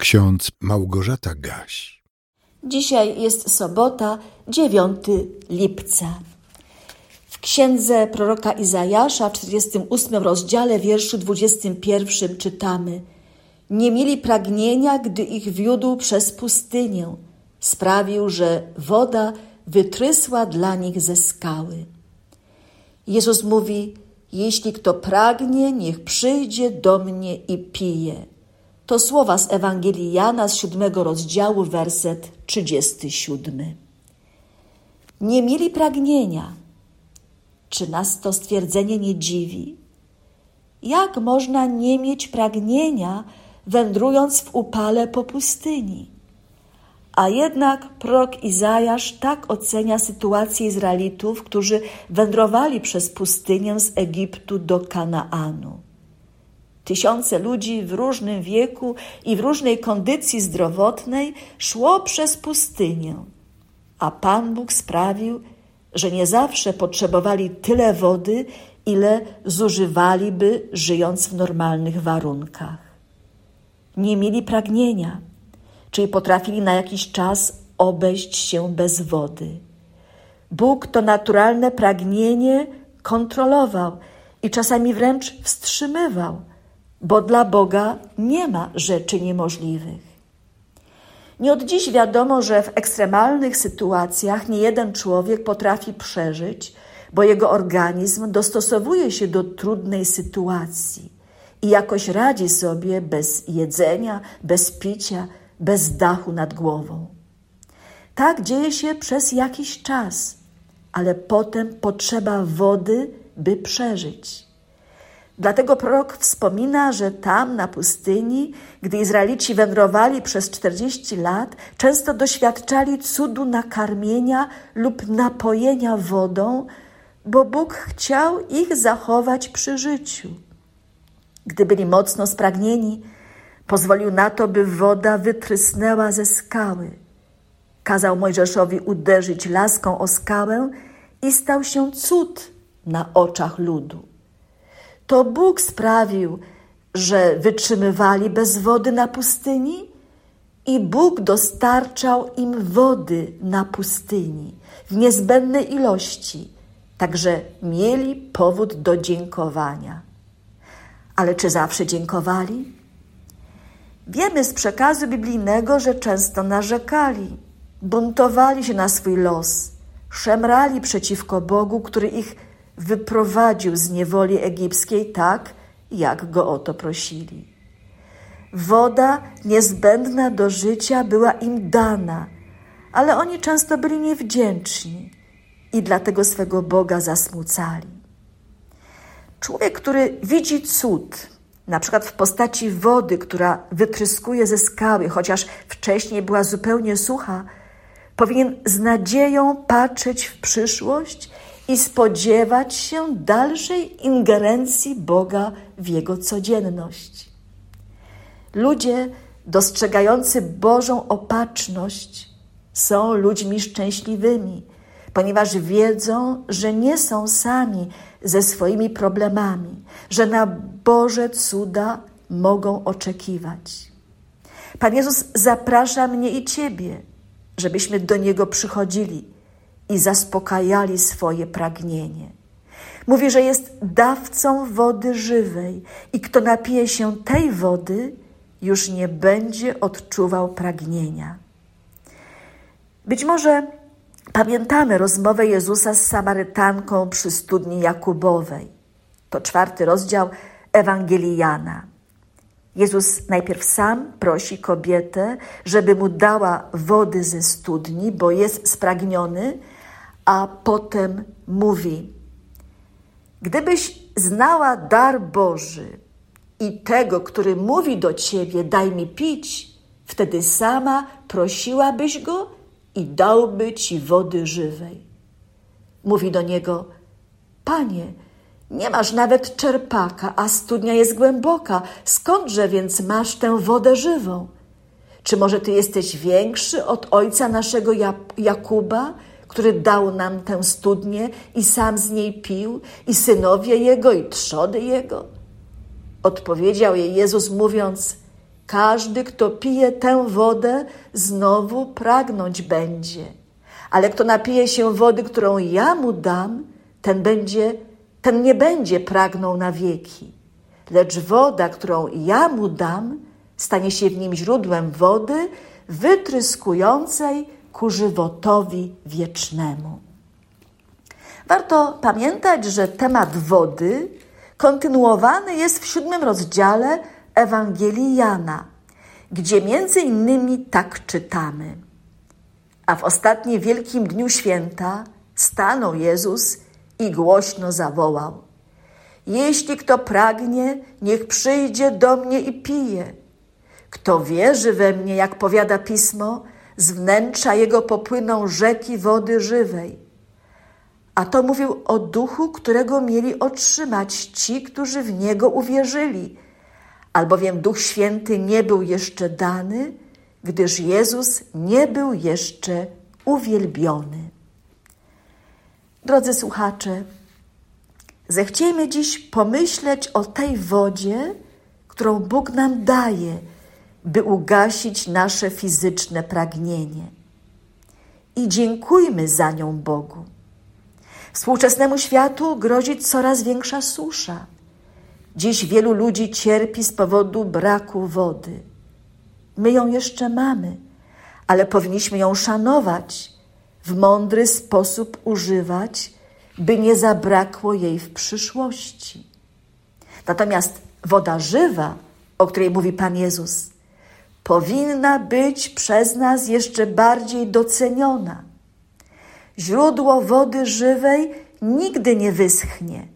Ksiądz Małgorzata Gaś. Dzisiaj jest sobota, 9 lipca. W księdze proroka Izajasza w 48 rozdziale, wierszu 21 czytamy: Nie mieli pragnienia, gdy ich wiódł przez pustynię. Sprawił, że woda wytrysła dla nich ze skały. Jezus mówi: Jeśli kto pragnie, niech przyjdzie do mnie i pije. To słowa z Ewangelii Jana z siódmego rozdziału, werset 37. Nie mieli pragnienia. Czy nas to stwierdzenie nie dziwi? Jak można nie mieć pragnienia, wędrując w upale po pustyni? A jednak prorok Izajasz tak ocenia sytuację Izraelitów, którzy wędrowali przez pustynię z Egiptu do Kanaanu. Tysiące ludzi w różnym wieku i w różnej kondycji zdrowotnej szło przez pustynię, a Pan Bóg sprawił, że nie zawsze potrzebowali tyle wody, ile zużywaliby, żyjąc w normalnych warunkach. Nie mieli pragnienia, czyli potrafili na jakiś czas obejść się bez wody. Bóg to naturalne pragnienie kontrolował i czasami wręcz wstrzymywał bo dla Boga nie ma rzeczy niemożliwych. Nie od dziś wiadomo, że w ekstremalnych sytuacjach nie jeden człowiek potrafi przeżyć, bo jego organizm dostosowuje się do trudnej sytuacji i jakoś radzi sobie bez jedzenia, bez picia, bez dachu nad głową. Tak dzieje się przez jakiś czas, ale potem potrzeba wody, by przeżyć. Dlatego prorok wspomina, że tam na pustyni, gdy Izraelici wędrowali przez 40 lat, często doświadczali cudu nakarmienia lub napojenia wodą, bo Bóg chciał ich zachować przy życiu. Gdy byli mocno spragnieni, pozwolił na to, by woda wytrysnęła ze skały. Kazał Mojżeszowi uderzyć laską o skałę i stał się cud na oczach ludu. To Bóg sprawił, że wytrzymywali bez wody na pustyni i Bóg dostarczał im wody na pustyni w niezbędnej ilości, także mieli powód do dziękowania. Ale czy zawsze dziękowali? Wiemy z przekazu biblijnego, że często narzekali, buntowali się na swój los, szemrali przeciwko Bogu, który ich wyprowadził z niewoli egipskiej tak, jak go o to prosili. Woda niezbędna do życia była im dana, ale oni często byli niewdzięczni i dlatego swego Boga zasmucali. Człowiek, który widzi cud, na przykład w postaci wody, która wytryskuje ze skały, chociaż wcześniej była zupełnie sucha, powinien z nadzieją patrzeć w przyszłość i spodziewać się dalszej ingerencji Boga w jego codzienność. Ludzie dostrzegający Bożą opatrzność są ludźmi szczęśliwymi, ponieważ wiedzą, że nie są sami ze swoimi problemami, że na Boże cuda mogą oczekiwać. Pan Jezus zaprasza mnie i Ciebie, żebyśmy do Niego przychodzili i zaspokajali swoje pragnienie. Mówi, że jest dawcą wody żywej i kto napije się tej wody, już nie będzie odczuwał pragnienia. Być może pamiętamy rozmowę Jezusa z Samarytanką przy studni Jakubowej. To czwarty rozdział Ewangelii Jana. Jezus najpierw sam prosi kobietę, żeby mu dała wody ze studni, bo jest spragniony, a potem mówi: Gdybyś znała dar Boży i tego, który mówi do ciebie, daj mi pić, wtedy sama prosiłabyś go i dałby ci wody żywej. Mówi do niego: Panie, nie masz nawet czerpaka, a studnia jest głęboka. Skądże więc masz tę wodę żywą? Czy może ty jesteś większy od ojca naszego Jakuba, który dał nam tę studnię i sam z niej pił, i synowie jego, i trzody jego? Odpowiedział jej Jezus, mówiąc: Każdy, kto pije tę wodę, znowu pragnąć będzie. Ale kto napije się wody, którą ja mu dam, ten będzie, ten nie będzie pragnął na wieki. Lecz woda, którą ja mu dam, stanie się w nim źródłem wody wytryskującej ku żywotowi wiecznemu. Warto pamiętać, że temat wody kontynuowany jest w siódmym rozdziale Ewangelii Jana, gdzie między innymi tak czytamy. A w ostatnim wielkim dniu święta stanął Jezus i głośno zawołał: Jeśli kto pragnie, niech przyjdzie do mnie i pije. Kto wierzy we mnie, jak powiada pismo, z wnętrza jego popłyną rzeki wody żywej. A to mówił o duchu, którego mieli otrzymać ci, którzy w niego uwierzyli, albowiem Duch Święty nie był jeszcze dany, gdyż Jezus nie był jeszcze uwielbiony. Drodzy słuchacze, zechciejmy dziś pomyśleć o tej wodzie, którą Bóg nam daje, by ugasić nasze fizyczne pragnienie. I dziękujmy za nią Bogu. Współczesnemu światu grozi coraz większa susza. Dziś wielu ludzi cierpi z powodu braku wody. My ją jeszcze mamy, ale powinniśmy ją szanować, w mądry sposób używać, by nie zabrakło jej w przyszłości. Natomiast woda żywa, o której mówi Pan Jezus, powinna być przez nas jeszcze bardziej doceniona. Źródło wody żywej nigdy nie wyschnie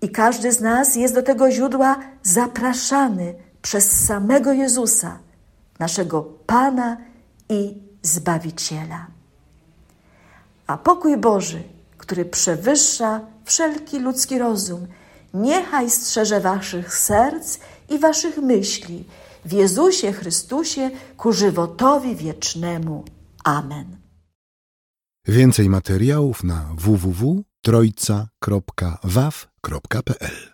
i każdy z nas jest do tego źródła zapraszany przez samego Jezusa, naszego Pana i Zbawiciela. A pokój Boży, który przewyższa wszelki ludzki rozum, niechaj strzeże waszych serc i waszych myśli w Jezusie Chrystusie ku żywotowi wiecznemu. Amen. Więcej materiałów na www.trojca.waw.pl